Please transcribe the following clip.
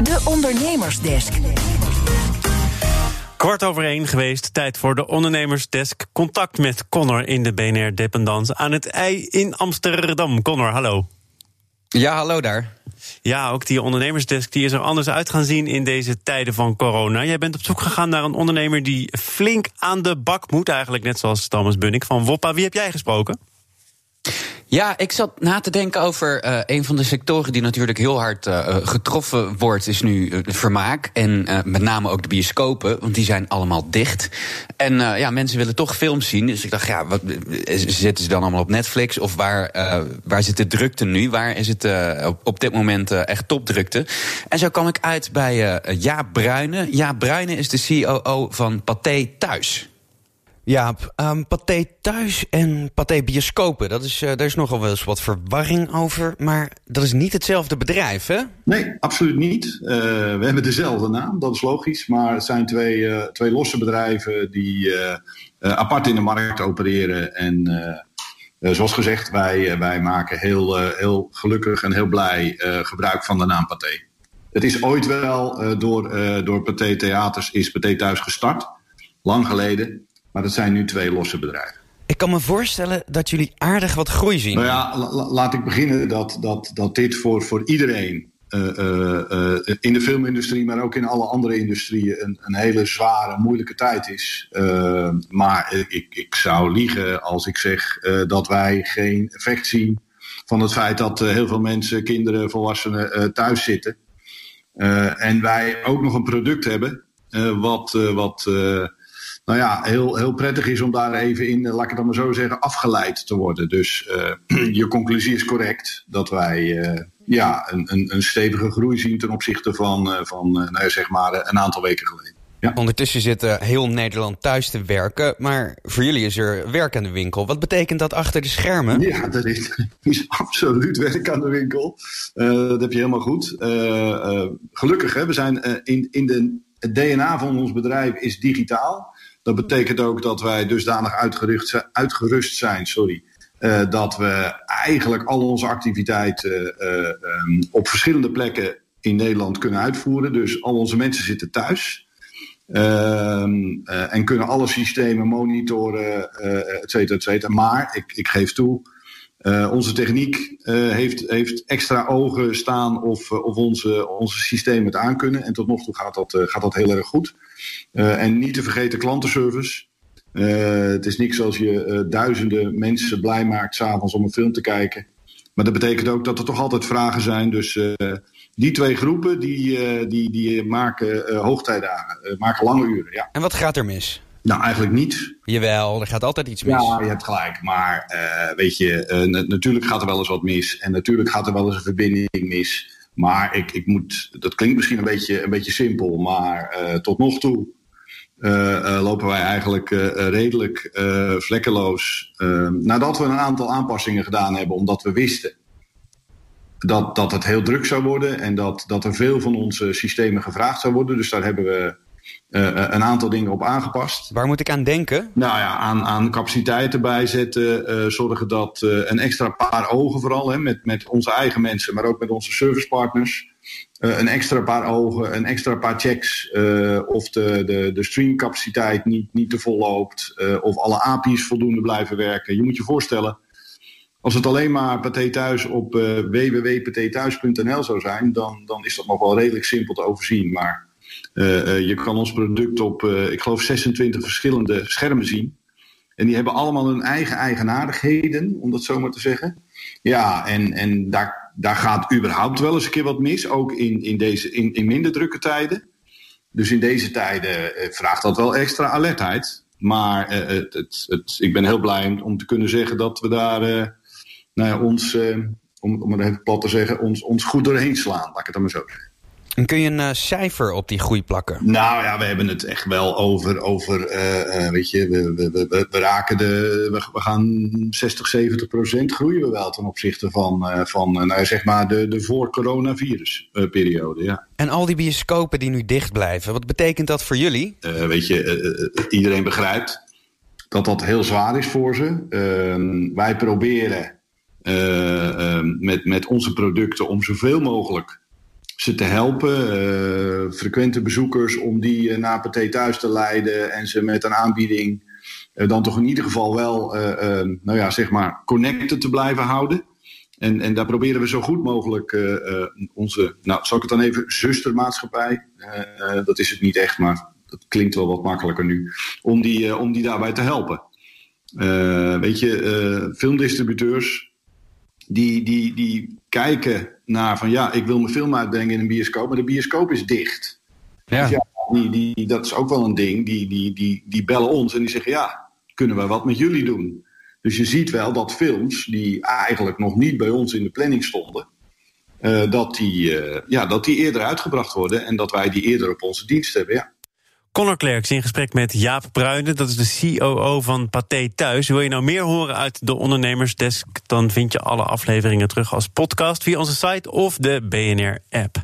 De Ondernemersdesk. Kwart over één geweest, tijd voor de ondernemersdesk. Contact met Connor in de BNR Dependance aan het IJ in Amsterdam. Connor, hallo. Ja, hallo daar. Ja, ook die ondernemersdesk die is er anders uit gaan zien in deze tijden van corona. Jij bent op zoek gegaan naar een ondernemer die flink aan de bak moet, eigenlijk net zoals Thomas Bunnik van Woppa. Wie heb jij gesproken? Ja, ik zat na te denken over uh, een van de sectoren die natuurlijk heel hard uh, getroffen wordt, is nu het vermaak. En uh, met name ook de bioscopen, want die zijn allemaal dicht. En ja, mensen willen toch films zien. Dus ik dacht, ja, wat, zitten ze dan allemaal op Netflix? Of waar, waar zit de drukte nu? Waar is het op, op dit moment echt topdrukte? En zo kwam ik uit bij Jaap Bruine. Jaap Bruine is de COO van Pathé Thuis. Ja, um, Pathé thuis en Pathé bioscopen. Dat is, uh, daar is nogal wel eens wat verwarring over. Maar dat is niet hetzelfde bedrijf, hè? Nee, absoluut niet. Uh, we hebben dezelfde naam, dat is logisch. Maar het zijn twee, uh, twee losse bedrijven die apart in de markt opereren. En zoals gezegd, wij, wij maken heel, heel gelukkig en heel blij gebruik van de naam Pathé. Het is ooit wel door, door Pathé Theaters, is Pathé Thuis gestart. Lang geleden. Maar dat zijn nu twee losse bedrijven. Ik kan me voorstellen dat jullie aardig wat groei zien. Nou ja, laat ik beginnen dat, dat, dat dit voor, voor iedereen uh, uh, in de filmindustrie, maar ook in alle andere industrieën, een, een hele zware, moeilijke tijd is. maar ik, ik zou liegen als ik zeg dat wij geen effect zien van het feit dat heel veel mensen, kinderen, volwassenen thuis zitten. en wij ook nog een product hebben wat. wat nou ja, heel, heel prettig is om daar even in, laat ik het dan maar zo zeggen, afgeleid te worden. Dus uh, je conclusie is correct dat wij uh, ja, een, een, een, stevige groei zien ten opzichte van, uh, van nou ja, zeg maar een aantal weken geleden. Ja. Ondertussen zit heel Nederland thuis te werken, maar voor jullie is er werk aan de winkel. Wat betekent dat achter de schermen? Ja, er is, is absoluut werk aan de winkel. dat heb je helemaal goed. gelukkig, hè, we zijn in, in de, het DNA van ons bedrijf is digitaal. Dat betekent ook dat wij dusdanig uitgerust, zijn, sorry, uh, dat we eigenlijk al onze activiteiten uh, um, op verschillende plekken in Nederland kunnen uitvoeren. Dus al onze mensen zitten thuis. Uh, en kunnen alle systemen monitoren, et cetera, et cetera. Maar ik, ik geef toe, uh, onze techniek uh, heeft, heeft extra ogen staan of, of onze, onze systemen het aankunnen. En tot nog toe gaat dat, gaat dat heel erg goed. en niet te vergeten klantenservice. het is niks als je duizenden mensen blij maakt s'avonds om een film te kijken. Maar dat betekent ook dat er toch altijd vragen zijn. Dus die twee groepen die, die, die maken hoogtijdagen, maken lange uren. Ja. En wat gaat er mis? Nou, eigenlijk niet. Jawel, er gaat altijd iets mis. Ja, je hebt gelijk. Maar uh, weet je, uh, natuurlijk gaat er wel eens wat mis. En natuurlijk gaat er wel eens een verbinding mis. Maar ik, ik moet, dat klinkt misschien een beetje, een beetje simpel. Maar uh, tot nog toe lopen wij eigenlijk redelijk vlekkeloos. nadat we een aantal aanpassingen gedaan hebben, omdat we wisten dat, dat het heel druk zou worden. En dat, dat er veel van onze systemen gevraagd zou worden. Dus daar hebben we uh, een aantal dingen op aangepast. Waar moet ik aan denken? Nou ja, aan, aan capaciteiten bijzetten. Uh, zorgen dat uh, een extra paar ogen vooral, hè, met, met onze eigen mensen, maar ook met onze servicepartners. een extra paar ogen, een extra paar checks. of de, de, de streamcapaciteit niet, niet te vol loopt. of alle API's voldoende blijven werken. Je moet je voorstellen, als het alleen maar Pathé Thuis op uh, zou zijn, dan, dan is dat nog wel redelijk simpel te overzien. Maar je kan ons product op, uh, ik geloof, 26 verschillende schermen zien. En die hebben allemaal hun eigen eigenaardigheden, om dat zo maar te zeggen. Ja, en, en daar, daar gaat überhaupt wel eens een keer wat mis, ook in, in, deze, in, in minder drukke tijden. Dus in deze tijden vraagt dat wel extra alertheid. Maar het, het, ik ben heel blij om te kunnen zeggen dat we daar nou ja, ons, om, om het even plat te zeggen, ons, ons goed doorheen slaan, laat ik het dan maar zo zeggen. En kun je een uh, cijfer op die groei plakken? Nou ja, we hebben het echt wel over, over uh, uh, weet je, we, we, we, we, raken de, we, we, gaan 60, 70 procent groeien we wel ten opzichte van, van nou, zeg maar de, de voor-coronavirus periode, ja. En al die bioscopen die nu dicht blijven, wat betekent dat voor jullie? weet je, iedereen begrijpt dat dat heel zwaar is voor ze. Ehm, wij proberen ehm, met, met onze producten om zoveel mogelijk ze te helpen, frequente bezoekers, om die naar Pathé thuis te leiden en ze met een aanbieding dan toch in ieder geval wel, nou ja, zeg maar, connected te blijven houden. En, en daar proberen we zo goed mogelijk onze, nou zal ik het dan even, zustermaatschappij, dat is het niet echt, maar dat klinkt wel wat makkelijker nu, om die, om die daarbij te helpen. weet je, filmdistributeurs die, die, die kijken naar van ja, ik wil mijn film uitbrengen in een bioscoop, maar de bioscoop is dicht. Ja. Dus ja die, die, dat is ook wel een ding. Die, die, die, die bellen ons en die zeggen ja, kunnen we wat met jullie doen? Dus je ziet wel dat films die eigenlijk nog niet bij ons in de planning stonden, uh, dat, die, uh, ja, dat die eerder uitgebracht worden en dat wij die eerder op onze dienst hebben. Ja. Connor Klerks in gesprek met Jaap Bruinen, dat is de COO van Pathé Thuis. Wil je nou meer horen uit de Ondernemersdesk? Dan vind je alle afleveringen terug als podcast via onze site of de BNR-app.